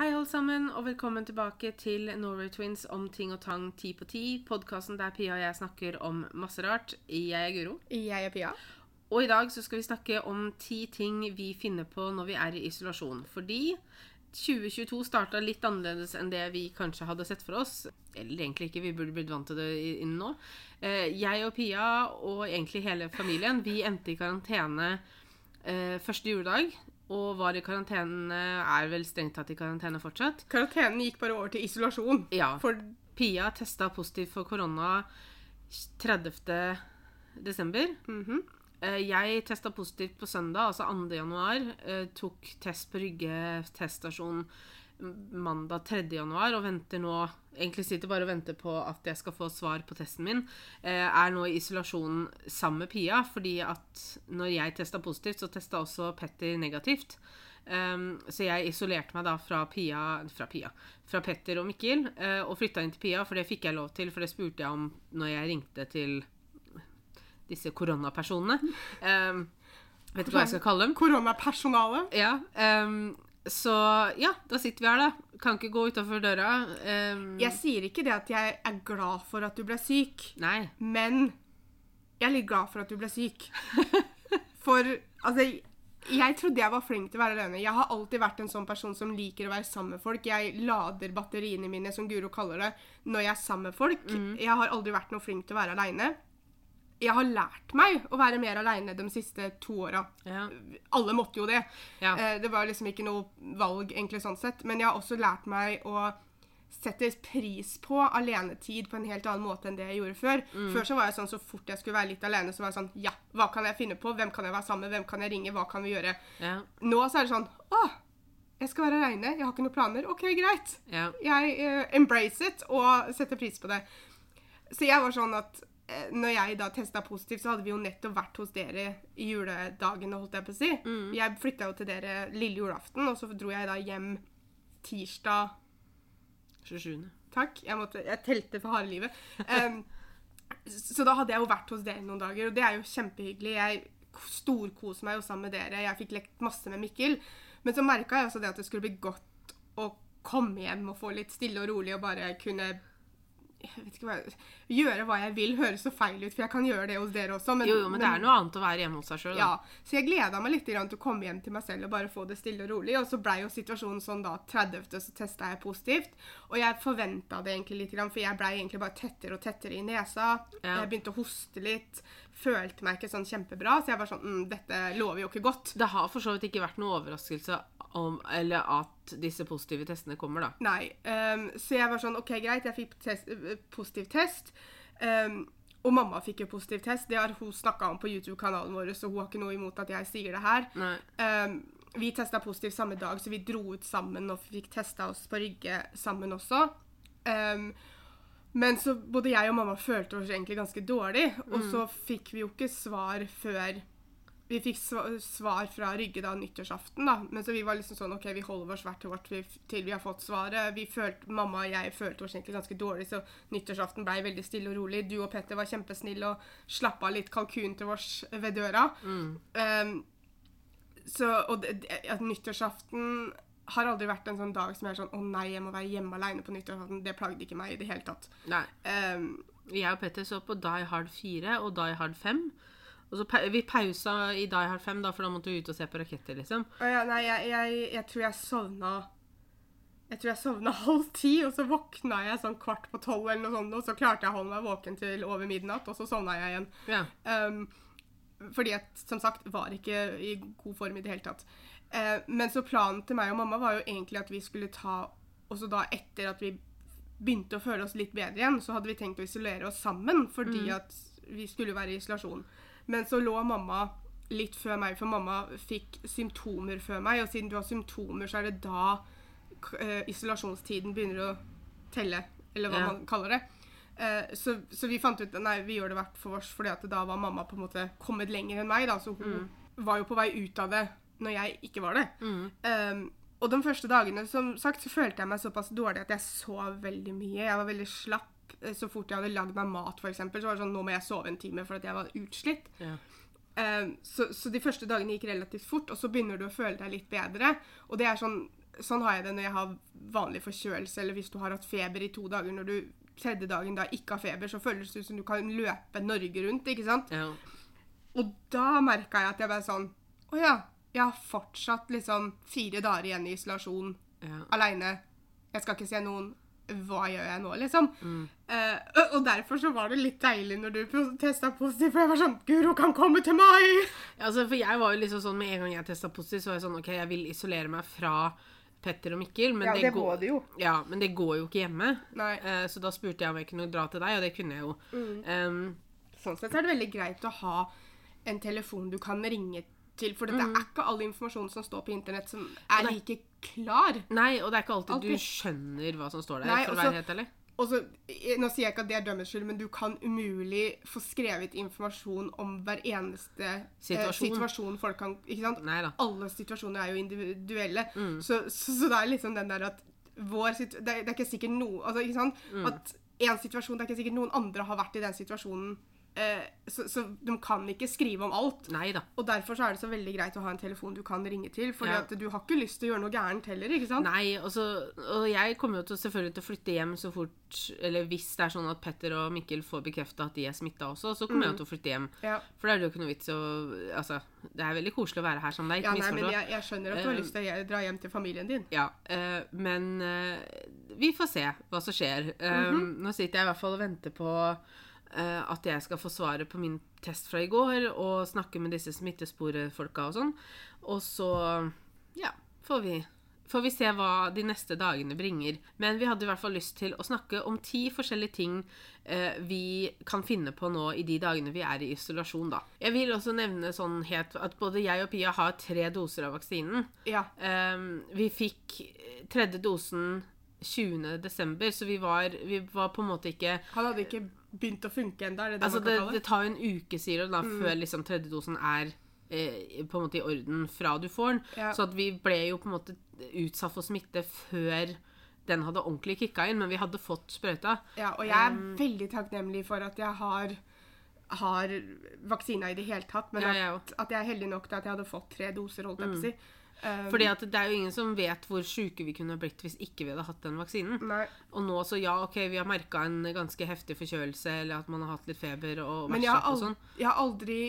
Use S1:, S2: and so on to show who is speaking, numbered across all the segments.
S1: Hei, alle sammen, og velkommen tilbake til Norway Twins om ting og tang ti på ti. Podkasten der Pia og jeg snakker om masse rart. Jeg er Guro.
S2: Jeg er Pia.
S1: Og i dag så skal vi snakke om ti ting vi finner på når vi er i isolasjon. Fordi 2022 starta litt annerledes enn det vi kanskje hadde sett for oss. Eller egentlig ikke, vi burde blitt vant til det innen nå. Eh, Jeg og Pia, og egentlig hele familien, vi endte i karantene eh, første juledag. Og var i karantene, er vel strengt tatt i karantene fortsatt.
S2: Karantenen gikk bare over til isolasjon.
S1: Ja.
S2: For
S1: Pia testa positivt for korona 30. desember.
S2: Mhm.
S1: Eh, Jeg testa positivt på søndag, altså 2. januar. Eh, Tok test på Rygge teststasjon mandag 3. januar og venter nå Egentlig sitter bare og venter på at jeg skal få svar på testen min. Eh, Er nå i isolasjon sammen med Pia, fordi at når jeg testa positivt, så testa også Petter negativt. Um, så jeg isolerte meg da fra Pia Fra Pia Fra Petter og Mikkel eh, og flytta inn til Pia, for det fikk jeg lov til, for det spurte jeg om når jeg ringte til disse koronapersonene. Um, vet du hva jeg skal kalle dem?
S2: Koronapersonale.
S1: Ja. ehm, så ja, da sitter vi her, da. Kan ikke gå utafor døra. Um,
S2: Jeg sier ikke det at jeg er glad for at du ble syk,
S1: Nei.
S2: men jeg er litt glad for at du ble syk. For altså jeg trodde jeg var flink til å være alene. Jeg har alltid vært en sånn person som liker å være sammen med folk. Jeg lader batteriene mine, som Guro kaller det, når jeg er sammen med folk. Jeg har aldri vært noe flink til å være aleine. Jeg har lært meg å være mer aleine de siste to åra.
S1: Ja.
S2: Alle måtte jo det.
S1: Ja.
S2: Eh, Det var liksom ikke noe valg, egentlig, sånn sett. Men jeg har også lært meg å sette pris på alenetid på en helt annen måte enn det jeg gjorde før. Før så var jeg sånn så fort jeg skulle være litt alene, så var jeg sånn Ja, hva kan jeg finne på? Hvem kan jeg være sammen med? Hvem kan jeg ringe? Hva kan vi gjøre?
S1: Ja.
S2: Nå så er det sånn Å, jeg skal være aleine. Jeg har ikke noen planer. OK, greit.
S1: Ja.
S2: Jeg eh, embrace it og setter pris på det. Så jeg var sånn at når jeg da testa positivt, så hadde vi jo nettopp vært hos dere i juledagene, holdt jeg på å si. Jeg flytta jo til dere lille julaften, og så dro jeg da hjem tirsdag
S1: 27.
S2: Takk. Jeg, måtte, jeg telte for harde livet. Um, så da hadde jeg jo vært hos dere noen dager, og det er jo kjempehyggelig. Jeg storkoser meg jo sammen med dere. Jeg fikk lekt masse med Mikkel. Men så merka jeg også det at det skulle bli godt å komme hjem og få litt stille og rolig og bare kunne jeg vet ikke hva, gjøre hva jeg vil. Høres så feil ut, for jeg kan gjøre det hos dere også. Men,
S1: Jo, jo, men det er noe annet å være hjemme hos seg sjøl.
S2: ja, Så jeg gleda meg litt til å komme hjem til meg selv og bare få det stille og rolig. Og så blei jo situasjonen sånn da 30., så testa jeg positivt. Og jeg forventa det egentlig litt, grann, for jeg blei egentlig bare tettere og tettere i nesa.
S1: Ja.
S2: Jeg begynte å hoste litt. Følte meg ikke sånn kjempebra. Så jeg var sånn mm, Dette lover jo ikke godt.
S1: Det har for så vidt ikke vært noen overraskelse om Eller at disse positive testene kommer, da.
S2: Nei. Um, så jeg var sånn OK, greit, jeg fikk test, eh, positiv test. Um, og mamma fikk jo positiv test. Det har hun snakka om på YouTube-kanalen vår, så hun har ikke noe imot at jeg sier det her. Um, vi testa positivt samme dag, så vi dro ut sammen og fikk testa oss på Rygge sammen også. Men så både jeg og mamma følte oss egentlig ganske dårlig, og så fikk vi jo ikke svar før Vi fikk svar fra Rygge da nyttårsaften, da. Men så vi var liksom sånn OK, vi holder oss hvert til vårt til vi har fått svaret. Vi følte, Mamma og jeg følte oss egentlig ganske dårlig, så nyttårsaften ble veldig stille og rolig. Du og Petter var kjempesnille og slappa litt kalkun til oss ved døra. Um, så, og det, at nyttårsaften har aldri vært en sånn dag som jeg er sånn Å nei, jeg må være hjemme alene på nyttårsaften. Det plagde ikke meg i det hele tatt.
S1: Nei.
S2: Um,
S1: Jeg og Petter så på Die Hard 4 og Die Hard 5. Og så Vi pausa i Die Hard 5, da, for da måtte vi ut og se på raketter, liksom.
S2: Å ja, nei, jeg, jeg, jeg tror jeg sovna Jeg tror jeg sovna halv ti, og så våkna jeg sånn kvart på tolv, eller noe sånt, og så klarte jeg å holde meg våken til over midnatt, og så sovna jeg igjen.
S1: Ja.
S2: Um, fordi jeg som sagt var ikke i god form i det hele tatt. Uh, men så planen til meg og mamma var jo egentlig at vi skulle ta Også da etter at vi begynte å føle oss litt bedre igjen, så hadde vi tenkt å isolere oss sammen fordi at vi skulle være i isolasjon. Men så lå mamma litt før meg, for mamma fikk symptomer før meg. Og siden du har symptomer, så er det da eh, isolasjonstiden begynner å telle, eller hva
S1: Ja.
S2: man kaller det. Eh, så, så vi fant ut nei, vi gjør det hvert for oss, fordi at da var mamma på en måte kommet lenger enn meg. da, Så hun var jo på vei ut av det når jeg ikke var det. Um, og de første dagene som sagt, så følte jeg meg såpass dårlig at jeg sov veldig mye. Jeg var veldig slapp. Eh, Så fort jeg hadde lagd meg mat, eksempel, så var det sånn nå må jeg sove en time for at jeg var utslitt.
S1: Ja.
S2: Um, så, så de første dagene gikk relativt fort, og så begynner du å føle deg litt bedre. Og det er sånn, sånn har jeg det når jeg har vanlig forkjølelse, eller hvis du har hatt feber i to dager når du tredje dagen da ikke har feber, så føles det ut som du kan løpe Norge rundt, ikke sant?
S1: Ja.
S2: Og da merka jeg at jeg bare sånn Å ja, jeg har fortsatt liksom fire dager igjen i isolasjon
S1: ja.
S2: aleine. Jeg skal ikke se noen. Hva gjør jeg nå, liksom?
S1: Mm.
S2: Eh, og- derfor så var det litt deilig når du testa positivt, for jeg var sånn Guro kan komme til meg!
S1: Ja, altså, for jeg var jo liksom sånn, Med en gang jeg testa positivt, så var jeg sånn OK, jeg vil isolere meg fra Petter og Mikkel. Men
S2: Ja, det det,
S1: går,
S2: det, jo.
S1: Ja, men det går jo ikke hjemme. Eh, så da spurte jeg om jeg kunne dra til deg, og det kunne jeg jo.
S2: Mm.
S1: Um,
S2: Sånn sett så er det veldig greit å ha en telefon du kan ringe til, for det er ikke all informasjon som står på internett som er like klar.
S1: nei, og det er ikke alltid,
S2: Alltid.
S1: du skjønner hva som står der,
S2: Nei,
S1: for å være helt ærlig.
S2: Og så, eh, Nå sier jeg ikke at det er dømmens skyld, men du kan umulig få skrevet informasjon om hver eneste eh,
S1: Situasjon.
S2: situasjon folk kan Ikke sant?
S1: Nei da.
S2: Alle situasjoner er jo individuelle.
S1: Mm.
S2: Så, så, så det er liksom den der at vår det, er- det er ikke sikkert noe altså, ikke sant?
S1: Mm.
S2: At en situasjon, Det er ikke sikkert noen andre har vært i den situasjonen. Eh, så, så de kan ikke skrive om alt.
S1: Neida.
S2: Og derfor så er det så veldig greit å ha en telefon du kan ringe til. Fordi
S1: Ja.
S2: at du har ikke lyst til å gjøre noe gærent heller. ikke sant?
S1: Nei, og, så, og jeg kommer jo til, selvfølgelig til å flytte hjem så fort Eller hvis det er sånn at Petter og Mikkel får bekrefta at de er smitta også, så kommer jeg jo til å flytte hjem.
S2: Ja.
S1: For da er det jo ikke noe vits å Altså, det er veldig koselig å være her sammen med deg.
S2: Ja, nei, men jeg, jeg skjønner at du har
S1: Eh,
S2: lyst til å dra hjem til familien din.
S1: Ja, eh, men eh, vi får se hva som skjer. Eh,
S2: Mhm.
S1: Nå sitter jeg i hvert fall og venter på eh, at jeg skal få svaret på min test fra i går, og snakke med disse smittesporefolka og sånn. Og så, ja, får vi, får vi se hva de neste dagene bringer. Men vi hadde i hvert fall lyst til å snakke om ti forskjellige ting eh, vi kan finne på nå i de dagene vi er i isolasjon, da. Jeg vil også nevne sånn helt at både jeg og Pia har tre doser av vaksinen.
S2: Ja.
S1: Ehm, vi fikk tredje dosen 20. desember, så vi var, vi var på en måte ikke
S2: Han hadde ikke begynt å funke ennå, det det
S1: Altså, det, det tar jo en uke, sier du, da, før liksom tredje dosen er eh, på en måte i orden fra du får den.
S2: Ja.
S1: Så vi ble jo på en måte utsatt for smitte før den hadde ordentlig kicka inn, men vi hadde fått sprøyta.
S2: Ja, og jeg er
S1: Um,
S2: veldig takknemlig for at jeg har har vaksina i det hele tatt, men
S1: Ja,
S2: at, at jeg er heldig nok til at jeg hadde fått tre doser, holdt jeg på å si. Um,
S1: Fordi at det er jo ingen som vet hvor sjuke vi kunne blitt hvis ikke vi hadde hatt den vaksinen.
S2: Nei,
S1: Og nå så ja, ok, vi har merka en ganske heftig forkjølelse, eller at man har hatt litt feber og
S2: men jeg har,
S1: og sånn.
S2: jeg har aldri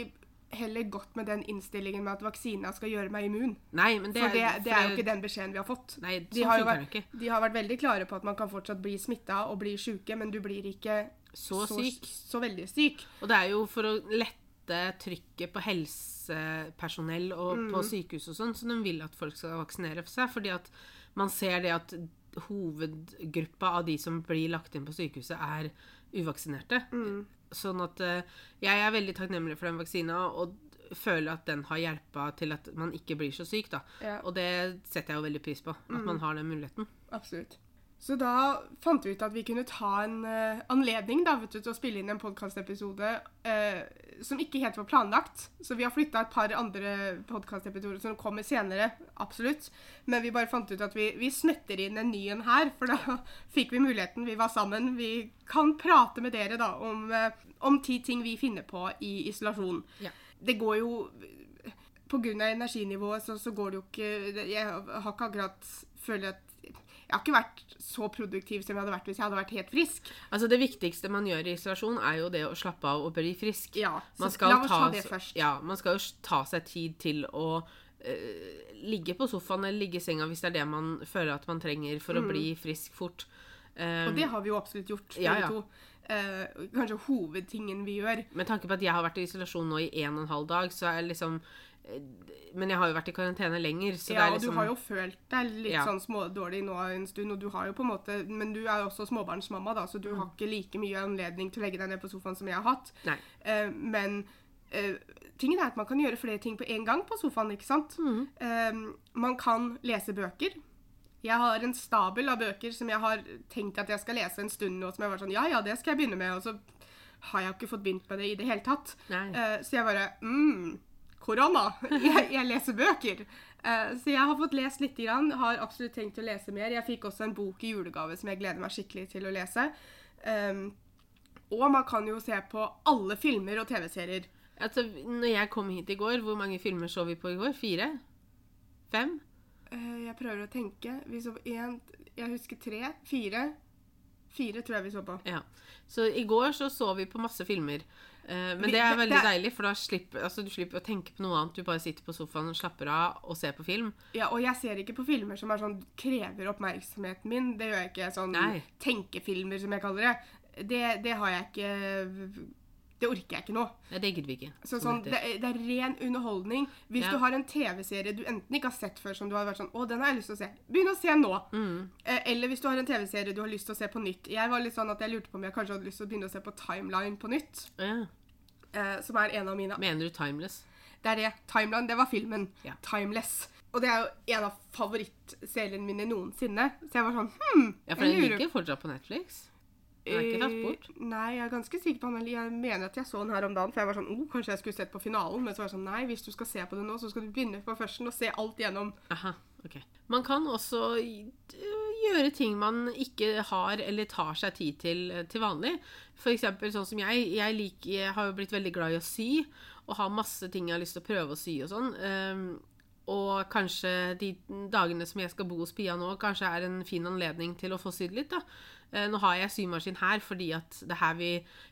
S2: heller gått med den innstillingen med at vaksina skal gjøre meg immun.
S1: Nei, men det,
S2: For det, det er jo ikke den beskjeden vi har fått.
S1: Nei,
S2: De
S1: sånn
S2: har, jo
S1: funker
S2: vært, de har vært veldig klare på at man kan fortsatt bli smitta og bli sjuke, men du blir ikke
S1: Så syk.
S2: så veldig syk.
S1: Og det er jo for å lette trykket på helsepersonell og
S2: Mm.
S1: på sykehus og sånn, så de vil at folk skal vaksinere seg. Fordi at man ser det at hovedgruppa av de som blir lagt inn på sykehuset, er uvaksinerte.
S2: Mm.
S1: Sånn at eh, jeg er veldig takknemlig for den vaksina og føler at den har hjelpa til at man ikke blir så syk, da.
S2: Ja.
S1: Og det setter jeg jo veldig pris på. At
S2: Mm.
S1: man har den muligheten.
S2: Absolutt. Så da fant vi ut at vi kunne ta en uh, anledning da, vet du, til å spille inn en podkastepisode uh, som ikke helt var planlagt. Så vi har flytta et par andre podkastepisoder som kommer senere. Absolutt. Men vi bare fant ut at vi, vi smetter inn en ny en her, for da fikk vi muligheten. Vi var sammen. Vi kan prate med dere da om, uh, om ti ting vi finner på i isolasjon.
S1: Ja.
S2: Det går jo av energinivået så, så går det jo ikke Jeg har ikke akkurat føler at Jeg har ikke vært så produktiv som jeg hadde vært hvis jeg hadde vært helt frisk.
S1: Altså Det viktigste man gjør i isolasjon, er jo det å slappe av og bli frisk.
S2: Ja, så la oss
S1: ta,
S2: det først.
S1: Ja, man skal jo ta seg tid til å uh, ligge på sofaen eller ligge i senga hvis det er det man føler at man trenger for å bli frisk fort. Um,
S2: Mm. Og det har vi jo absolutt gjort,
S1: Ja,
S2: begge
S1: ja.
S2: to. Uh, kanskje hovedtingen vi gjør.
S1: med tanke på at jeg har vært i isolasjon nå i en og en halv dag, så er liksom Men jeg har jo vært i karantene lenger, så
S2: ja,
S1: det er
S2: og
S1: liksom
S2: du har jo følt deg litt
S1: Ja.
S2: sånn smådårlig nå en stund, og du har jo på en måte Men du er jo også småbarnsmamma, da, så du har ikke like mye anledning til å legge deg ned på sofaen som jeg har hatt. Eh, men eh, tingen er at man kan gjøre flere ting på en gang på sofaen, ikke sant?
S1: Mm.
S2: Eh, man kan lese bøker. Jeg har en stabel av bøker som jeg har tenkt at jeg skal lese en stund nå, som jeg var sånn Ja, ja, det skal jeg begynne med, og så har jeg ikke fått begynt med det i det hele tatt. Eh, så jeg bare mm, Korona! Jeg, jeg leser bøker. Uh, så jeg har fått lest litt, grann, har absolutt tenkt å lese mer. Jeg fikk også en bok i julegave som jeg gleder meg skikkelig til å lese. Um, og man kan jo se på alle filmer og TV-serier.
S1: Altså, når jeg kom hit i går, hvor mange filmer så vi på i går? Fire? Fem?
S2: Uh, jeg prøver å tenke. Vi så på én Jeg husker tre. Fire. Fire tror jeg vi så på.
S1: Ja. Så i går så så vi på masse filmer. Eh, men det er veldig deilig, for da slipper altså, du slipper å tenke på noe annet. Du bare sitter på sofaen og slapper av og ser på film.
S2: Ja, og jeg ser ikke på filmer som er sånn, krever oppmerksomheten min. Det gjør jeg ikke. Sånn
S1: Nei.
S2: tenkefilmer, som jeg kaller det. Det, det har jeg ikke Det orker jeg ikke nå.
S1: Nei, det gidder vi ikke.
S2: Så sånn,
S1: det
S2: det, er- ren underholdning. Hvis
S1: Ja.
S2: du har en TV-serie du enten ikke har sett før, som du har vært sånn Å, den har jeg lyst til å se. Begynn å se nå.
S1: Mm.
S2: Eh, Eller hvis du har en TV-serie du har lyst til å se på nytt. Jeg var litt sånn at jeg lurte på om jeg kanskje hadde lyst til å begynne å se på Timeline på nytt.
S1: ja.
S2: Eh, som er en av mine
S1: Mener du Timeless?
S2: Det er det. Timeline, det var filmen.
S1: Ja.
S2: Timeless. Og det er jo en av favorittseriene mine noensinne. Så jeg var sånn Hm.
S1: Ja, for
S2: jeg
S1: den ligger fortsatt på Netflix. Den er ikke tatt bort.
S2: Eh, Nei, jeg er ganske sikker på han. Jeg mener at jeg så den her om dagen, for jeg var sånn oh, Kanskje jeg skulle sett på finalen, men så var jeg sånn Nei, hvis du skal se på det nå, så skal du begynne på førsten og se alt gjennom.
S1: Aha, ok. Man kan også gjøre ting man ikke har eller tar seg tid til eh, til vanlig. For eksempel sånn som jeg. Jeg, liker, jeg har jo blitt veldig glad i å sy, og har masse ting jeg har lyst til å prøve å sy og sånn. Um, og kanskje de dagene som jeg skal bo hos Pia nå, kanskje er en fin anledning til å få sydd litt, da. Eh, Nå har jeg symaskin her fordi at det er her vi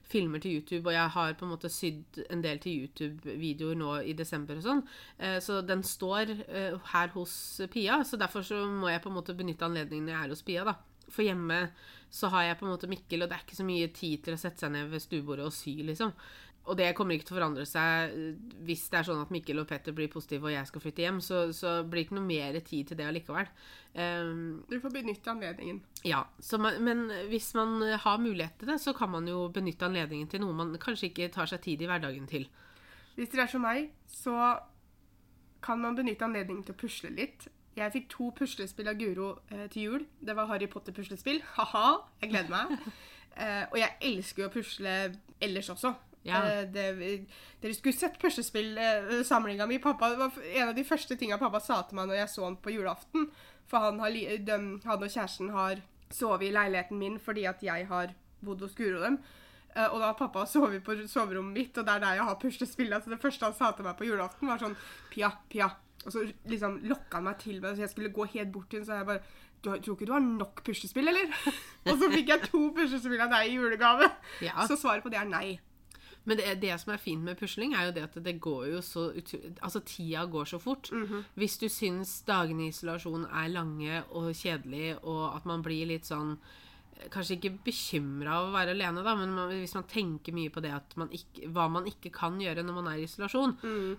S1: filmer til YouTube, og jeg har på en måte sydd en del til YouTube-videoer nå i desember og sånn. Eh, Så den står eh, her hos Pia, så derfor så må jeg på en måte benytte anledningen når jeg er hos Pia, da. For hjemme så har jeg på en måte Mikkel, og det er ikke så mye tid til å sette seg ned ved stuebordet og sy, liksom. Og det kommer ikke til å forandre seg eh, hvis det er sånn at Mikkel og Petter blir positive og jeg skal flytte hjem, så, så blir det ikke noe mer tid til det allikevel. Um,
S2: Du får benytte anledningen.
S1: ja, så man, men hvis man har mulighet til det, så kan man jo benytte anledningen til noe man kanskje ikke tar seg tid i hverdagen til.
S2: Hvis dere er som meg, så kan man benytte anledningen til å pusle litt. Jeg fikk to puslespill av Guro eh, til jul. Det var Harry Potter-puslespill. Ha-ha, jeg gleder meg. Eh, og jeg elsker jo å pusle ellers også.
S1: Ja.
S2: Eh, det, dere skulle sett puslespillsamlinga mi. Pappa, det var en av de første tinga pappa sa til meg når jeg så han på julaften. For han, har, de, han og kjæresten har sovet i leiligheten min fordi at jeg har bodd hos Guro dem. Eh, og da har pappa sovet på soverommet mitt, og det er der jeg har puslespill. Altså det første han sa til meg på julaften, var sånn Pia, Pia. Og så liksom lokka han meg til meg, så jeg skulle gå helt bort til henne. så jeg bare du, Tror ikke du har nok puslespill, eller? og så fikk jeg to puslespill av deg i julegave.
S1: Ja.
S2: Så svaret på det er nei.
S1: Men det, det som er fint med pusling, er jo det at det går jo så Altså, tida går så fort. Hvis du syns dagene i isolasjon er lange og kjedelige, og at man blir litt sånn Kanskje ikke bekymra av å være alene, da, men man, hvis man tenker mye på det at man ikke, hva man ikke kan gjøre når man er i isolasjon,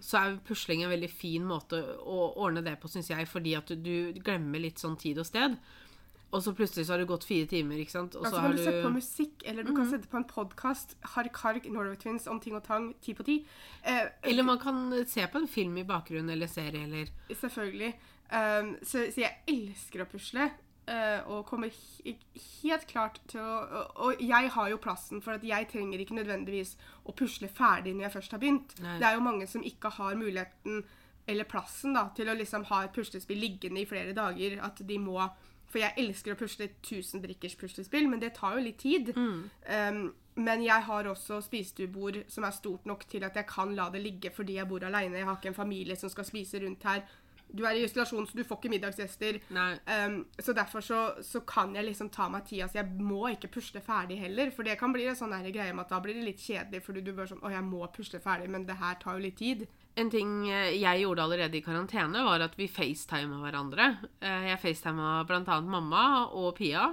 S1: så er pusling en veldig fin måte å ordne det på, syns jeg, fordi at du, du glemmer litt sånn tid og sted. Og så plutselig så har det gått fire timer, ikke sant. Og
S2: Og
S1: så
S2: så
S1: har
S2: kan du sette på musikk, eller du kan sette på en podkast. Hark Hark, Norway Twins om ting og tang, ti på ti. Eh,
S1: Eller man kan se på en film i bakgrunnen, eller serie, eller
S2: Selvfølgelig. Um, så, så jeg elsker å pusle. Uh, og kommer helt klart til å og, og jeg har jo plassen, for at jeg trenger ikke nødvendigvis å pusle ferdig når jeg først har begynt.
S1: Nei.
S2: Det er jo mange som ikke har muligheten eller plassen da, til å liksom ha et puslespill liggende i flere dager. At de må For jeg elsker å pusle 1000 brikkers puslespill, men det tar jo litt tid. Um, men jeg har også spisestuebord som er stort nok til at jeg kan la det ligge fordi jeg bor aleine. Jeg har ikke en familie som skal spise rundt her. Du er i isolasjon, så du får ikke middagsgjester. Um, så derfor så, så kan jeg liksom ta meg tida. Så jeg må ikke pusle ferdig heller. For det kan bli en sånn greie med at da blir det litt kjedelig. Fordi du bare sånn Å, jeg må pusle ferdig, men det her tar jo litt tid.
S1: En ting eh, jeg gjorde allerede i karantene, var at vi facetima hverandre. Eh, Jeg facetima bl.a. mamma og Pia.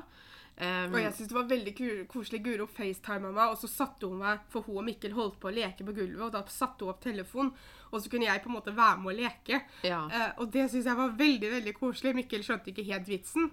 S1: Um,
S2: Og jeg syns det var veldig koselig. Guro facetima meg, og så satte hun meg For hun og Mikkel holdt på å leke på gulvet, og da satte hun opp telefonen. Og så kunne jeg på en måte være med å leke.
S1: ja.
S2: Uh, og det syns jeg var veldig veldig koselig. Mikkel skjønte ikke helt vitsen.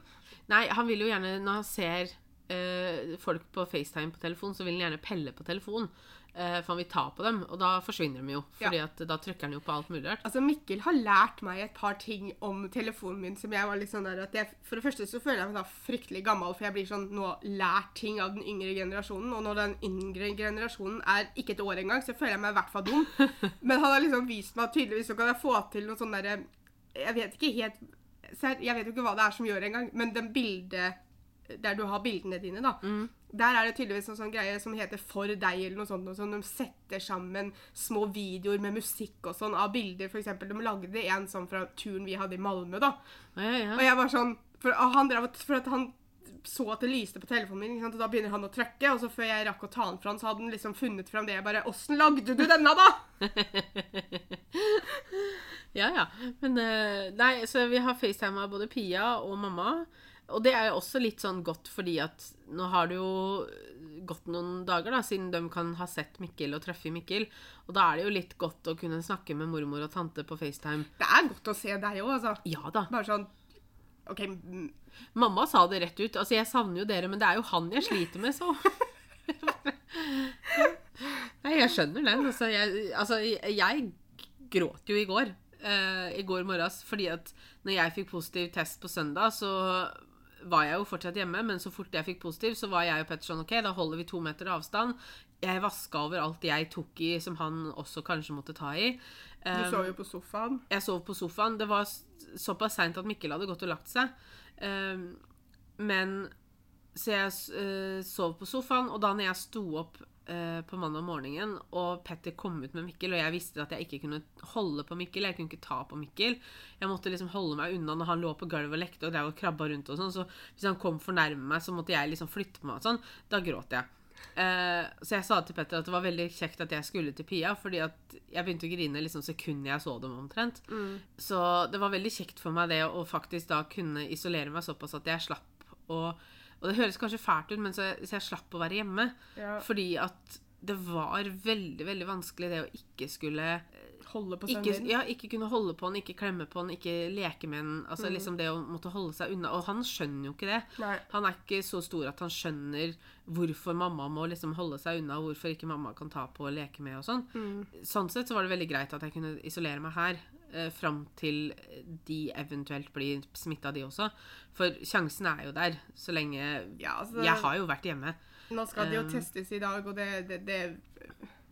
S1: Nei, han vil jo gjerne, når han ser uh, folk på FaceTime på telefon, så vil han gjerne pelle på telefon. Eh, for han vil ta på dem, og da forsvinner de jo. Fordi at da trykker han jo på alt mulig rart.
S2: Altså, Mikkel har lært meg et par ting om telefonen min som jeg var litt sånn der at jeg, For det første så føler jeg meg da fryktelig gammel, for jeg blir sånn nå lært ting av den yngre generasjonen. Og når den yngre generasjonen er ikke et år engang, så føler jeg meg i hvert fall dum. Men han har liksom vist meg at tydeligvis så kan jeg få til noe sånn derre Jeg vet ikke helt Jeg vet jo ikke hva det er som gjør engang, men den bildet der du har bildene dine, da.
S1: Mm.
S2: Der er det tydeligvis en sånn greie som heter For deg, eller noe sånt. Noe sånt. De setter sammen små videoer med musikk og sånn av bilder. For eksempel, de lagde en sånn fra turen vi hadde i Malmö, da.
S1: Ja, ja,
S2: Og jeg var sånn For han, drev, for at han så at det lyste på telefonen min, og da begynner han å trykke. Og så før jeg rakk å ta den fra han, så hadde han liksom funnet fram det. Jeg bare Åssen lagde du denne, da?
S1: ja, ja. Men eh, Nei, så vi har facetima både Pia og mamma. Og det er jo også litt sånn godt fordi at nå har det jo gått noen dager da, siden de kan ha sett Mikkel og treffe Mikkel. Og da er det jo litt godt å kunne snakke med mormor og tante på FaceTime.
S2: Det er godt å se deg òg, altså.
S1: Ja da.
S2: Bare sånn OK mm,
S1: Mamma sa det rett ut. Altså, jeg savner jo dere, men det er jo han jeg sliter med, så. Nei, jeg skjønner den. Altså, jeg, altså, jeg gråt jo i går. Uh, I går morges. Fordi at når jeg fikk positiv test på søndag, så var jeg jo fortsatt hjemme. Men så fort jeg fikk positiv, så var jeg og Petter sånn OK, da holder vi to meter avstand. Jeg vaska over alt jeg tok i som han også kanskje måtte ta i.
S2: Du
S1: Um,
S2: sov jo på sofaen.
S1: jeg sov på sofaen. Det var såpass seint at Mikkel hadde gått og lagt seg. Um, men Så jeg eh, sov på sofaen, og da når jeg sto opp eh, på mandag morgenen, og Petter kom ut med Mikkel, og jeg visste at jeg ikke kunne holde på Mikkel, jeg kunne ikke ta på Mikkel Jeg måtte liksom holde meg unna når han lå på gulvet og lekte og drev og krabba rundt og sånn, så hvis han kom for nærme meg, så måtte jeg liksom flytte på meg og sånn. Da gråt jeg. Uh, så jeg sa til Petter at det var veldig kjekt at jeg skulle til Pia, fordi at jeg begynte å grine liksom sekundet jeg så dem omtrent. Så det var veldig kjekt for meg det å faktisk da kunne isolere meg såpass at jeg slapp å Og det høres kanskje fælt ut, men så så jeg slapp å være hjemme.
S2: Ja.
S1: Fordi at det var veldig, veldig vanskelig det å ikke skulle
S2: Holde på sønnen din.
S1: ja, ikke kunne holde på den, ikke klemme på den, ikke leke med den. Altså liksom det å måtte holde seg unna. Og han skjønner jo ikke det.
S2: Nei.
S1: Han er ikke så stor at han skjønner hvorfor mamma må liksom holde seg unna, og hvorfor ikke mamma kan ta på og leke med og sånn.
S2: Mm.
S1: Sånn sett så var det veldig greit at jeg kunne isolere meg her. Eh, fram til de eventuelt blir smitta, de også. For sjansen er jo der, så lenge
S2: Ja, altså,
S1: Jeg har jo vært hjemme.
S2: Nå skal de jo
S1: Um,
S2: testes i dag, og det, det, det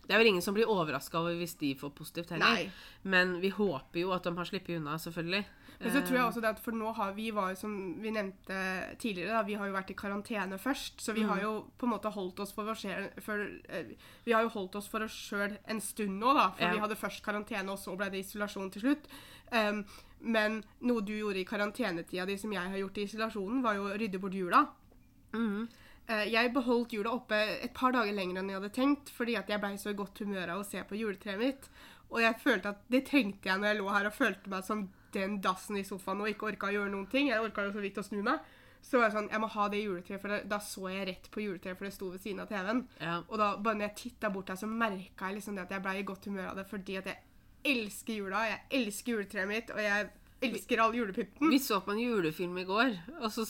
S1: Det er vel ingen som blir overraska over hvis de får positivt heller.
S2: Nei.
S1: Men vi håper jo at de har sluppet unna, selvfølgelig.
S2: Men så tror jeg
S1: Eh,
S2: også det at for nå har vi var som vi nevnte tidligere, da, vi har jo vært i karantene først. Så vi har
S1: Mm.
S2: jo på en måte holdt oss for oss eh, Vi har jo holdt oss for oss sjøl en stund nå, da. For
S1: Ja.
S2: vi hadde først karantene, og så ble det isolasjon til slutt. Um, men noe du gjorde i karantenetida di som jeg har gjort i isolasjonen, var jo å rydde bort jula.
S1: Mm.
S2: Eh, Jeg beholdt jula oppe et par dager lenger enn jeg hadde tenkt, fordi at jeg blei så i godt humør av å se på juletreet mitt. Og jeg følte at det trengte jeg når jeg lå her og følte meg som den dassen i sofaen og ikke orka å gjøre noen ting. Jeg orka jo så vidt å snu meg. Så var jeg sånn, jeg må ha det juletreet, for det, da så jeg rett på juletreet, for det sto ved siden av TV-en.
S1: Ja.
S2: Og da, bare når jeg titta bort der, så merka jeg liksom det at jeg blei i godt humør av det, fordi at jeg elsker jula, jeg elsker juletreet mitt, og jeg elsker all julepynten.
S1: Vi så på en julefilm i går, og så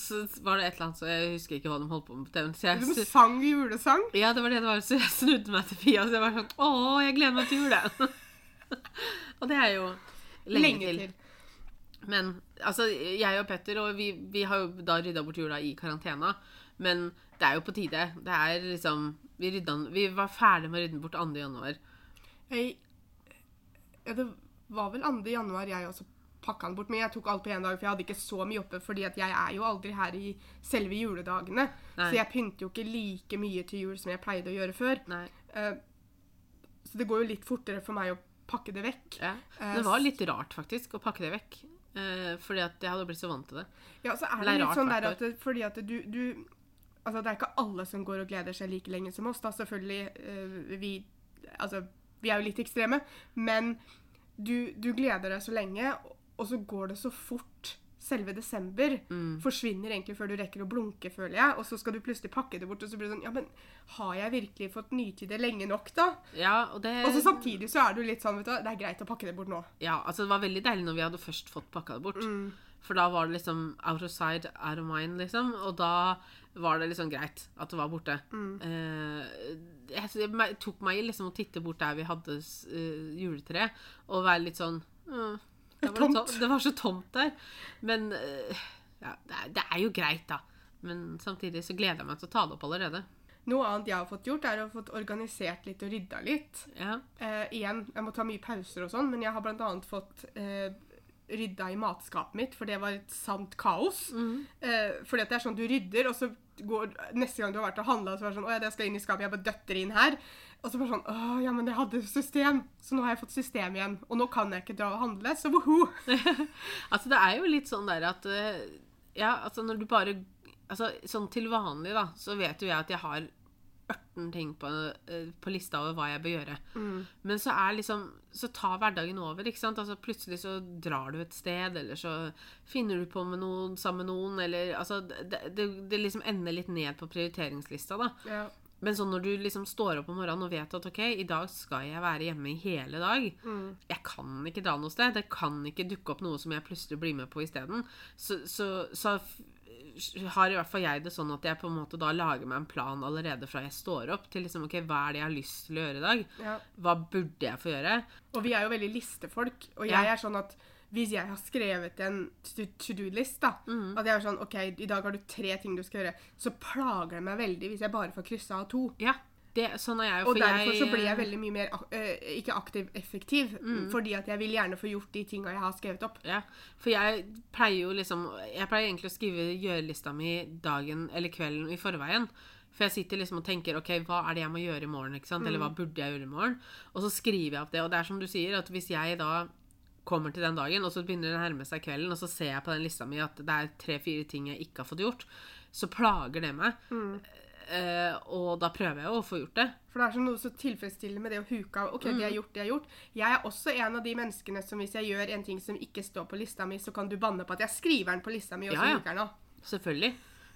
S1: var det et eller annet så Jeg husker ikke hva de holdt på med på TV-en. Så
S2: De sang julesang.
S1: ja, det var det det var. Så jeg snudde meg til Pia, så jeg var sånn Å, jeg gleder meg til jule! og det er jo lenge,
S2: Lenge
S1: til.
S2: til.
S1: Men altså, jeg og Petter, og vi, vi har jo da rydda bort jula i karantena. Men det er jo på tide. Det er liksom Vi, rydda, vi var ferdig med å rydde bort 2. januar.
S2: Hey, ja, det var vel 2. januar jeg også pakka den bort, men jeg tok alt på én dag, for jeg hadde ikke så mye oppe, fordi jeg er jo aldri her i selve juledagene.
S1: Nei.
S2: Så jeg pynter jo ikke like mye til jul som jeg pleide å gjøre før. Eh, så det går jo litt fortere for meg å pakke det vekk.
S1: Ja.
S2: Eh,
S1: Det var litt rart, faktisk, å pakke det vekk. Eh, fordi at jeg hadde blitt så vant til det.
S2: Ja, så er
S1: Det
S2: litt sånn der at fordi at du, du Altså, det er ikke alle som går og gleder seg like lenge som oss, da. Selvfølgelig, eh, vi Altså, vi er jo litt ekstreme, men du, du gleder deg så lenge, og så går det så fort. Selve desember
S1: Mm.
S2: forsvinner egentlig før du rekker å blunke, føler jeg. Og så skal du plutselig pakke det bort, og så blir det sånn Ja, men har jeg virkelig fått nyte det lenge nok, da?
S1: Ja, og det
S2: Og så samtidig så er du litt sånn, vet du, det er greit å pakke det bort nå.
S1: Ja, altså det var veldig deilig når vi hadde først fått pakka det bort.
S2: Mm.
S1: For da var det liksom out of sight, out of mind, liksom. Og da var det liksom greit at det var borte.
S2: Mm.
S1: Eh, jeg, jeg tok meg i liksom å titte bort der vi hadde eh, juletre, og være litt sånn «Åh, det, var
S2: Tomt.
S1: to- det var så tomt der. Men eh, ja, det, er, jo greit, da. Men samtidig så gleder jeg meg til å ta det opp allerede.
S2: Noe annet jeg har fått gjort, er å fått organisert litt og rydda litt.
S1: Ja.
S2: Eh, igjen, jeg må ta mye pauser og sånn, men jeg har annet fått eh, rydda i matskapet mitt, for det var et sant kaos.
S1: Mm.
S2: Eh, fordi at det er sånn du rydder, og så går neste gang du har vært og handla, så er det sånn Å ja, det skal inn i skapet. Jeg bare døtter inn her. Og så bare sånn Å ja, men jeg hadde system. Så nå har jeg fått system igjen. Og nå kan jeg ikke dra og handle, så woho!
S1: Altså, det er jo litt sånn der at eh, Ja, altså når du bare Altså, sånn til vanlig, da, så vet jo jeg at jeg har 18 ting på, eh, på lista over hva jeg bør gjøre. Men så er liksom Så tar hverdagen over, ikke sant. Altså plutselig så drar du et sted, eller så finner du på med noen sammen med noen, eller Altså, det, det, det liksom ender litt ned på prioriteringslista, da.
S2: Ja.
S1: Men sånn når du liksom står opp om morgenen og vet at ok, i dag skal jeg være hjemme i hele dag Jeg kan ikke dra noe sted. Det kan ikke dukke opp noe som jeg plutselig blir med på isteden. Så, så, så har i hvert fall jeg det sånn at jeg på en måte da lager meg en plan allerede fra jeg står opp, til liksom ok, hva er det jeg har lyst til å gjøre i dag?
S2: Ja.
S1: Hva burde jeg få gjøre?
S2: Og vi er jo veldig listefolk. Og
S1: Ja.
S2: jeg er sånn at hvis jeg har skrevet en to- to-do-list, da,
S1: Mm.
S2: at jeg er sånn OK, i dag har du tre ting du skal gjøre, så plager det meg veldig hvis jeg bare får kryssa av to.
S1: Ja, det, sånn er jeg.
S2: Og
S1: for
S2: derfor
S1: jeg,
S2: så blir jeg veldig mye mer øh, ikke aktiv, effektiv.
S1: Mm.
S2: Fordi at jeg vil gjerne få gjort de tinga jeg har skrevet opp.
S1: Ja, for jeg pleier jo liksom Jeg pleier egentlig å skrive gjørelista mi dagen eller kvelden i forveien. For jeg sitter liksom og tenker OK, hva er det jeg må gjøre i morgen? ikke sant? Eller hva burde jeg gjøre i morgen? Og så skriver jeg opp det. Og det er som du sier, at hvis jeg da kommer til den dagen, og så begynner det å nærme seg kvelden, og så ser jeg på den lista mi at det er tre-fire ting jeg ikke har fått gjort, så plager det meg. Eh, og da prøver jeg jo å få gjort det.
S2: For det er sånn noe så tilfredsstillende med det å huke av. OK, det er gjort, det er gjort. Jeg er også en av de menneskene som hvis jeg gjør en ting som ikke står på lista mi, så kan du banne på at jeg skriver den på lista mi, og så
S1: Ja, ja.
S2: huker den av.
S1: Selvfølgelig.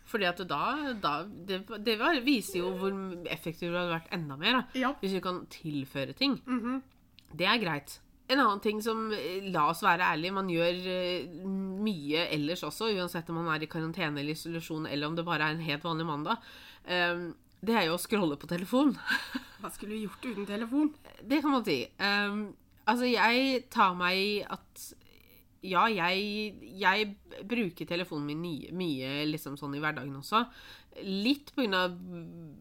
S1: Fordi at da, da Det, det var, viser jo hvor effektiv du hadde vært enda mer. da.
S2: Ja.
S1: Hvis du kan tilføre ting.
S2: Mhm.
S1: Det er greit. En annen ting som, eh, la oss være ærlige, man gjør eh, mye ellers også, uansett om man er i karantene eller isolasjon, eller om det bare er en helt vanlig mandag, eh, det er jo å scrolle på telefon.
S2: Hva skulle du gjort uten telefon?
S1: Det kan man si. Um, altså, jeg tar meg i at Ja, jeg, jeg bruker telefonen min mye, mye liksom sånn i hverdagen også. Litt av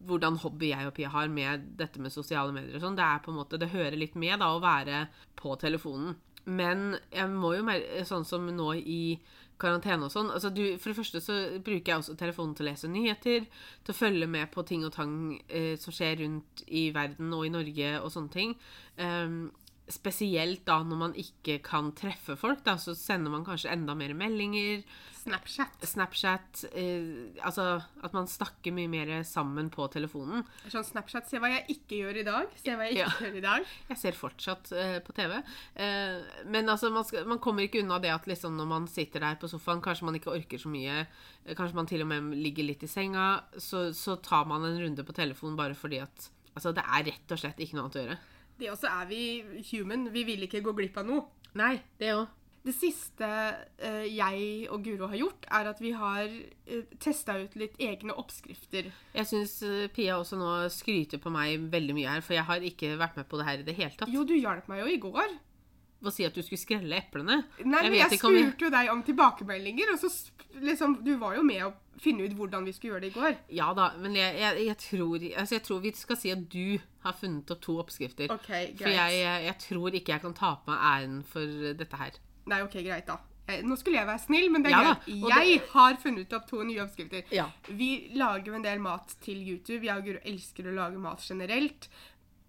S1: hvordan hobby jeg og Pia har med dette med sosiale medier og sånn. Det er på en måte, det hører litt med da å være på telefonen. Men jeg må jo mer, sånn som nå i karantene og sånn altså du, For det første så bruker jeg også telefonen til å lese nyheter, til å følge med på ting og tang eh, som skjer rundt i verden og i Norge og sånne ting. Ehm, spesielt da når man ikke kan treffe folk, da, så sender man kanskje enda mer meldinger.
S2: Snapchat.
S1: Snapchat eh, Altså at man snakker mye mer sammen på telefonen.
S2: Sånn Snapchat. Se hva jeg ikke gjør i dag. Se hva jeg ikke
S1: Ja.
S2: gjør i dag.
S1: Jeg ser fortsatt eh, på TV. Eh, men altså, man, skal, man kommer ikke unna det at liksom når man sitter der på sofaen, kanskje man ikke orker så mye, eh, kanskje man til og med ligger litt i senga, så, så tar man en runde på telefonen bare fordi at Altså, det er rett og slett ikke noe annet å gjøre.
S2: Det også er vi human. Vi vil ikke gå glipp av noe.
S1: Nei, det òg.
S2: Det siste eh, jeg og Guro har gjort, er at vi har uh, testa ut litt egne oppskrifter.
S1: Jeg syns Pia også nå skryter på meg veldig mye her, for jeg har ikke vært med på det her i det hele tatt.
S2: Jo, du hjalp meg jo i går.
S1: Å si at du skulle skrelle eplene.
S2: Nei,
S1: Jeg
S2: men jeg
S1: vi-
S2: spurte jo deg om tilbakemeldinger, og så liksom Du var jo med å finne ut hvordan vi skulle gjøre det i går.
S1: Ja da, men jeg, jeg, jeg, tror, altså jeg tror vi skal si at du har funnet opp to oppskrifter.
S2: OK, greit.
S1: For jeg, tror ikke jeg kan ta på meg æren for dette her.
S2: Nei, ok, greit, da. Eh, Nå skulle jeg være snill, men det er
S1: Ja
S2: greit.
S1: Jeg
S2: Jeg har funnet opp to nye oppskrifter.
S1: Ja.
S2: Vi lager jo en del mat til YouTube. Jeg og Guro elsker å lage mat generelt.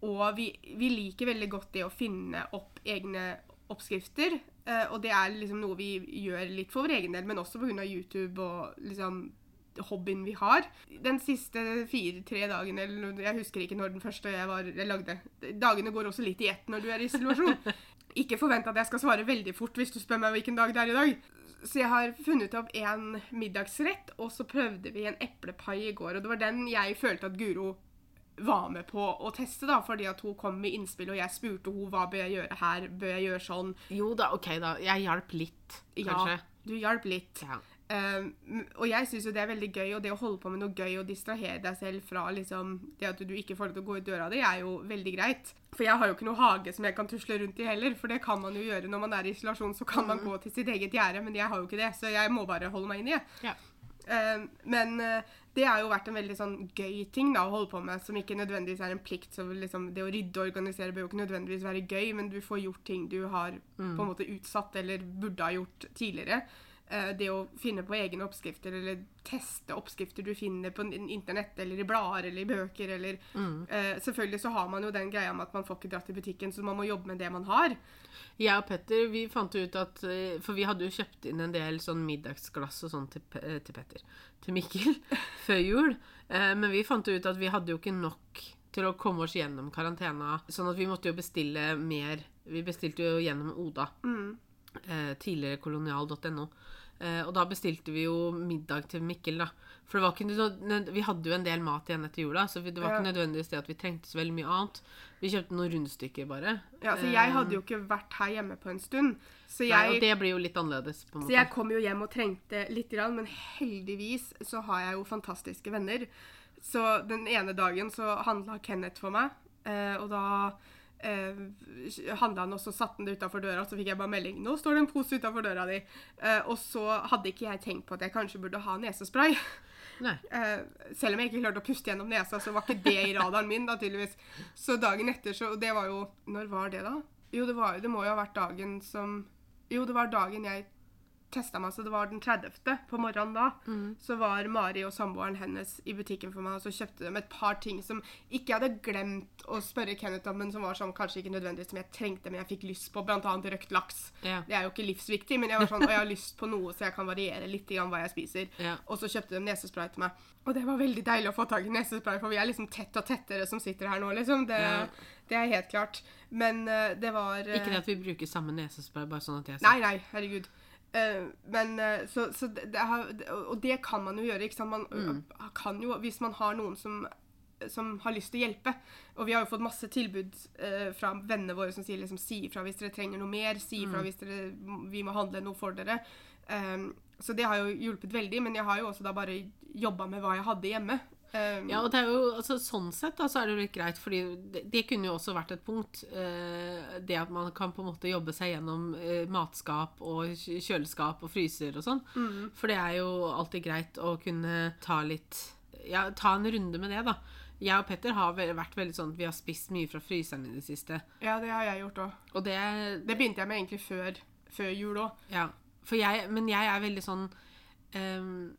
S2: Og vi, vi liker veldig godt det å finne opp egne oppskrifter. Eh, og det er liksom noe vi gjør litt for vår egen del, men også pga. YouTube og liksom hobbyen vi har. Den siste fire-tre dagene, eller jeg husker ikke når den første jeg, var, jeg lagde Dagene går også litt i ett når du er i isolasjon. Ikke forvent at jeg skal svare veldig fort hvis du spør meg hvilken dag det er i dag. Så jeg har funnet opp en middagsrett, og så prøvde vi en eplepai i går. Og det var den jeg følte at Guro var med på å teste, da, fordi at hun kom med innspill, og jeg spurte henne hva bør jeg gjøre her, bør jeg gjøre sånn.
S1: Jo da, OK da. Jeg hjalp litt, kanskje.
S2: Ja, du hjalp litt.
S1: Ja.
S2: Um, og jeg syns jo det er veldig gøy, og det å holde på med noe gøy og distrahere deg selv fra liksom, det at du ikke får lov til å gå ut døra di, er jo veldig greit. For jeg har jo ikke noe hage som jeg kan tusle rundt i heller, for det kan man jo gjøre når man er i isolasjon. Så kan man gå til sitt eget gjerde, men jeg har jo ikke det, så jeg må bare holde meg inne. jeg.
S1: Ja.
S2: Um, men eh, det har jo vært en veldig sånn gøy ting da, å holde på med, som ikke nødvendigvis er en plikt. Så liksom, det å rydde og organisere bør jo ikke nødvendigvis være gøy, men du får gjort ting du har på en måte utsatt eller burde ha gjort tidligere. Eh, det å finne på egne oppskrifter eller teste oppskrifter du finner på internett eller i blader eller i bøker eller eh, Selvfølgelig så har man jo den greia med at man får ikke dratt i butikken, så man må jobbe med det man har.
S1: Jeg og Petter vi fant ut at eh, For vi hadde jo kjøpt inn en del sånn middagsglass og sånn til, til Petter. Til Mikkel. før jul. Uh, men vi fant ut at vi hadde jo ikke nok til å komme oss gjennom karantena. Sånn at vi måtte jo bestille mer. Vi bestilte jo gjennom Oda. Eh, tidligere kolonial.no. Eh, og da bestilte vi jo middag til Mikkel, da. For det var ikke nød- nød- vi hadde jo en del mat igjen etter jula, så det var ikke nødvendigvis det at vi trengte så veldig mye annet. Vi kjøpte noen rundstykker, bare.
S2: Ja, så Jeg hadde jo ikke vært her hjemme på en stund, så
S1: jeg, Nei, og det blir jo litt annerledes, på en
S2: Så jeg kom jo hjem og trengte litt, grann, men heldigvis så har jeg jo fantastiske venner. Så den ene dagen så handla Kenneth for meg, eh, og da eh, handla han også, satte han det utafor døra, så fikk jeg bare melding 'Nå står det en pose utafor døra di'. Eh, og så hadde ikke jeg tenkt på at jeg kanskje burde ha nesespray.
S1: Nei.
S2: Eh, selv om jeg ikke klarte å puste gjennom nesa, så var ikke det i radaren min, da, tydeligvis. Så dagen etter, så og Det var jo Når var det, da? Jo, det, var, det må jo ha vært dagen som Jo, det var dagen jeg testa meg, så det var den 30. på morgenen da. Så var Mari og samboeren hennes i butikken for meg, og så kjøpte de et par ting som ikke jeg hadde glemt å spørre Kenneth om, men som var sånn kanskje ikke nødvendigvis som jeg trengte, men jeg fikk lyst på, blant annet røkt laks.
S1: Ja.
S2: Det er jo ikke livsviktig, men jeg var sånn, og jeg har lyst på noe så jeg kan variere litt grann hva jeg spiser.
S1: Ja.
S2: Og så kjøpte de nesespray til meg. Og det var veldig deilig å få tak i nesespray, for vi er liksom tett og tettere som sitter her nå, liksom. Det,
S1: Ja.
S2: det er helt klart. Men uh, det var uh,
S1: Ikke det at vi bruker samme nesespray, bare sånn at jeg
S2: Nei, nei, herregud. Eh, men eh, så, så det, har, Og det kan man jo gjøre, ikke sant. Man
S1: Mm.
S2: kan jo, hvis man har noen som som har lyst til å hjelpe. Og vi har jo fått masse tilbud eh, fra vennene våre som sier liksom si ifra hvis dere trenger noe mer, si
S1: Mm.
S2: hvis dere, vi må handle noe for dere. Um, så det har jo hjulpet veldig, men jeg har jo også da bare jobba med hva jeg hadde hjemme. Um,
S1: Ja, og det er jo, altså Sånn sett da, så er det jo litt greit, fordi det, det kunne jo også vært et punkt. Eh, det at man kan på en måte jobbe seg gjennom eh, matskap og kjøleskap og fryser og sånn. For det er jo alltid greit å kunne ta litt Ja, ta en runde med det, da. Jeg og Petter har vært veldig sånn at vi har spist mye fra fryseren i det siste.
S2: ja, det har jeg gjort òg.
S1: Og det,
S2: Det begynte jeg med egentlig før, før jul òg.
S1: Ja, for jeg, men jeg er veldig sånn ehm,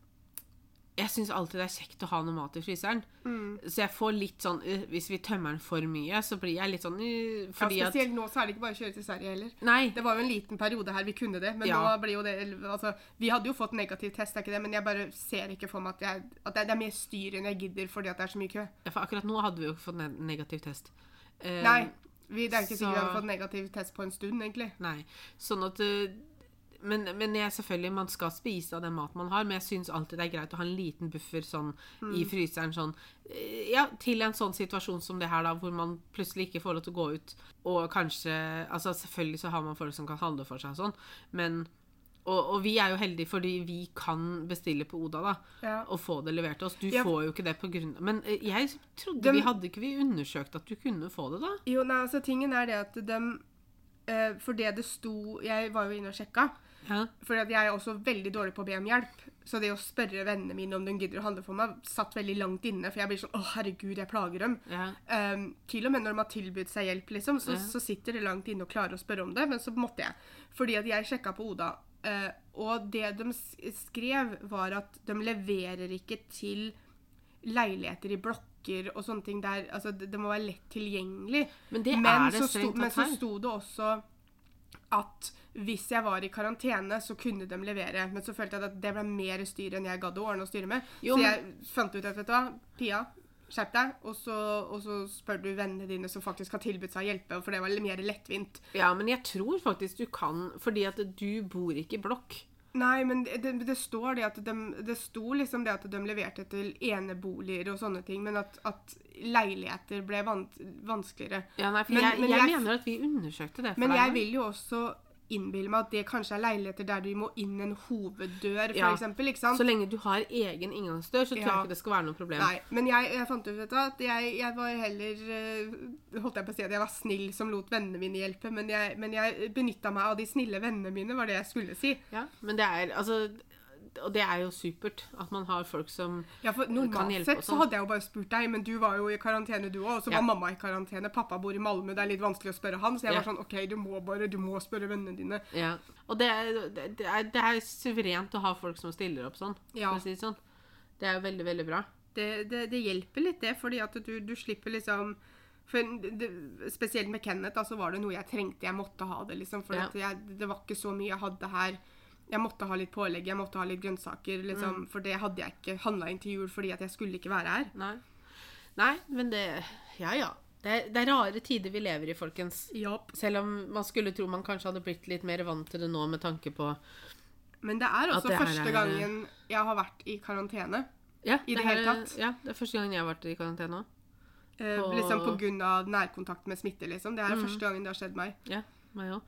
S1: Jeg syns alltid det er kjekt å ha noe mat i fryseren.
S2: Mm.
S1: Så jeg får litt sånn øh, Hvis vi tømmer den for mye, så blir jeg litt sånn fordi
S2: Ja,
S1: Spesielt at
S2: nå så er det ikke bare å kjøre til Sverige heller.
S1: Nei.
S2: Det var jo en liten periode her vi kunne det, men
S1: Ja.
S2: nå blir jo det altså, Vi hadde jo fått negativ test, er ikke det, men jeg bare ser ikke for meg at, jeg, at det, det er mer styr enn jeg gidder fordi at det er så mye kø.
S1: Ja, For akkurat nå hadde vi jo ikke fått negativ test. Eh,
S2: Nei, vi, det er ikke
S1: så-
S2: sikkert vi hadde fått negativ test på en stund, egentlig.
S1: Nei. Sånn at øh, men, men jeg, selvfølgelig, man skal spise av den maten man har, men jeg syns alltid det er greit å ha en liten buffer sånn i
S2: Mm.
S1: fryseren sånn eh, Ja, til en sånn situasjon som det her, da, hvor man plutselig ikke får lov til å gå ut, og kanskje Altså, selvfølgelig så har man folk som kan handle for seg og sånn, men og, og vi er jo heldige fordi vi kan bestille på Oda, da,
S2: Ja.
S1: og få det levert til oss. Du
S2: Ja.
S1: får jo ikke det på grunn Men eh, jeg trodde
S2: de,
S1: vi hadde ikke vi undersøkt at du kunne få det, da?
S2: Jo, nei, altså tingen er det at dem eh, For det det sto Jeg var jo inne og sjekka.
S1: Ja.
S2: At jeg er også veldig dårlig på å be om hjelp. Så det å spørre vennene mine om de gidder å handle for meg, satt veldig langt inne. For jeg blir sånn Å, herregud, jeg plager dem.
S1: ja.
S2: Um, til og med når de har tilbudt seg hjelp, liksom, så,
S1: Ja.
S2: så sitter det langt inne og klarer å spørre om det. Men så måtte jeg. Fordi at jeg sjekka på Oda, uh, og det de skrev, var at de leverer ikke til leiligheter i blokker og sånne ting der Altså, det, det må være lett tilgjengelig.
S1: Men det
S2: men,
S1: er det
S2: så sto,
S1: strengt
S2: men så sto det også at hvis jeg var i karantene, så kunne de levere. Men så følte jeg at det ble mer styr enn jeg gadd å ordne og styre med.
S1: Jo,
S2: så jeg fant ut at vet du hva, Pia, skjerp deg, og så, og så spør du vennene dine som faktisk har tilbudt seg å hjelpe, for det var litt mer lettvint.
S1: Ja, men jeg tror faktisk du kan, fordi at du bor ikke i blokk.
S2: Nei, men det, det, det står det at de, det sto liksom det at de leverte til eneboliger og sånne ting, men at, at leiligheter ble van, vanskeligere.
S1: Ja, nei, for
S2: Men-
S1: jeg,
S2: men
S1: jeg,
S2: jeg-
S1: mener at vi undersøkte det for
S2: Men
S1: deg.
S2: jeg vil jo også innbille meg at det kanskje er leiligheter der du må inn en hoveddør, for
S1: Ja.
S2: eksempel, ikke sant?
S1: Så lenge du har egen inngangsdør, så tror
S2: Ja.
S1: jeg ikke det skal være noe problem.
S2: Nei, men jeg, jeg fant ut vet du, at jeg, jeg var heller eh, Holdt jeg på å si at jeg var snill som lot vennene mine hjelpe, men jeg, men jeg benytta meg av de snille vennene mine, var det jeg skulle si.
S1: Ja, men det er altså og det er jo supert at man har folk som
S2: Ja, for
S1: Kan
S2: Normalt sett så
S1: sånn.
S2: hadde jeg jo bare spurt deg, men du var jo i karantene du òg. Og så
S1: Ja.
S2: var mamma i karantene. Pappa bor i Malmö, det er litt vanskelig å spørre han. Så jeg
S1: Ja.
S2: var sånn OK, du må bare, du må spørre vennene dine.
S1: Ja. Og det er, det, er, det er suverent å ha folk som stiller opp sånn,
S2: Ja.
S1: for å si det sånn. Det er jo veldig, veldig bra.
S2: Det, det, det hjelper litt, det, fordi at du, du slipper liksom for det, det, Spesielt med Kenneth, da, så var det noe jeg trengte. Jeg måtte ha det, liksom. For
S1: Ja.
S2: jeg, det var ikke så mye jeg hadde her. Jeg måtte ha litt pålegg, jeg måtte ha litt grønnsaker, liksom.
S1: Mm.
S2: For det hadde jeg ikke handla inn til jul fordi at jeg skulle ikke være her.
S1: Nei. Nei, men det Ja, ja. Det er, det er rare tider vi lever i, folkens.
S2: Yep.
S1: Selv om man skulle tro man kanskje hadde blitt litt mer vant til det nå med tanke på
S2: Men det er også
S1: det
S2: første
S1: er-
S2: gangen jeg har vært i karantene.
S1: Ja,
S2: I det
S1: det
S2: hele tatt.
S1: Ja, det er første gangen jeg har vært i karantene òg.
S2: Eh,
S1: På-
S2: Liksom på grunn av nærkontakt med smitte, liksom. Det er
S1: Mm.
S2: første gangen det har skjedd meg.
S1: Ja, meg òg.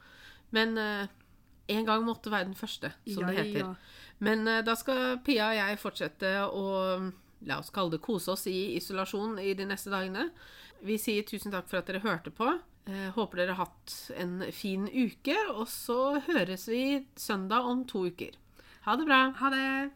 S1: Men eh, en gang måtte være den første, som det heter. Men uh, da skal Pia og jeg fortsette å la oss kalle det kose oss i isolasjon i de neste dagene. Vi sier tusen takk for at dere hørte på. Eh, håper dere har hatt en fin uke, og så høres vi søndag om to uker. Ha det bra.
S2: Ha det!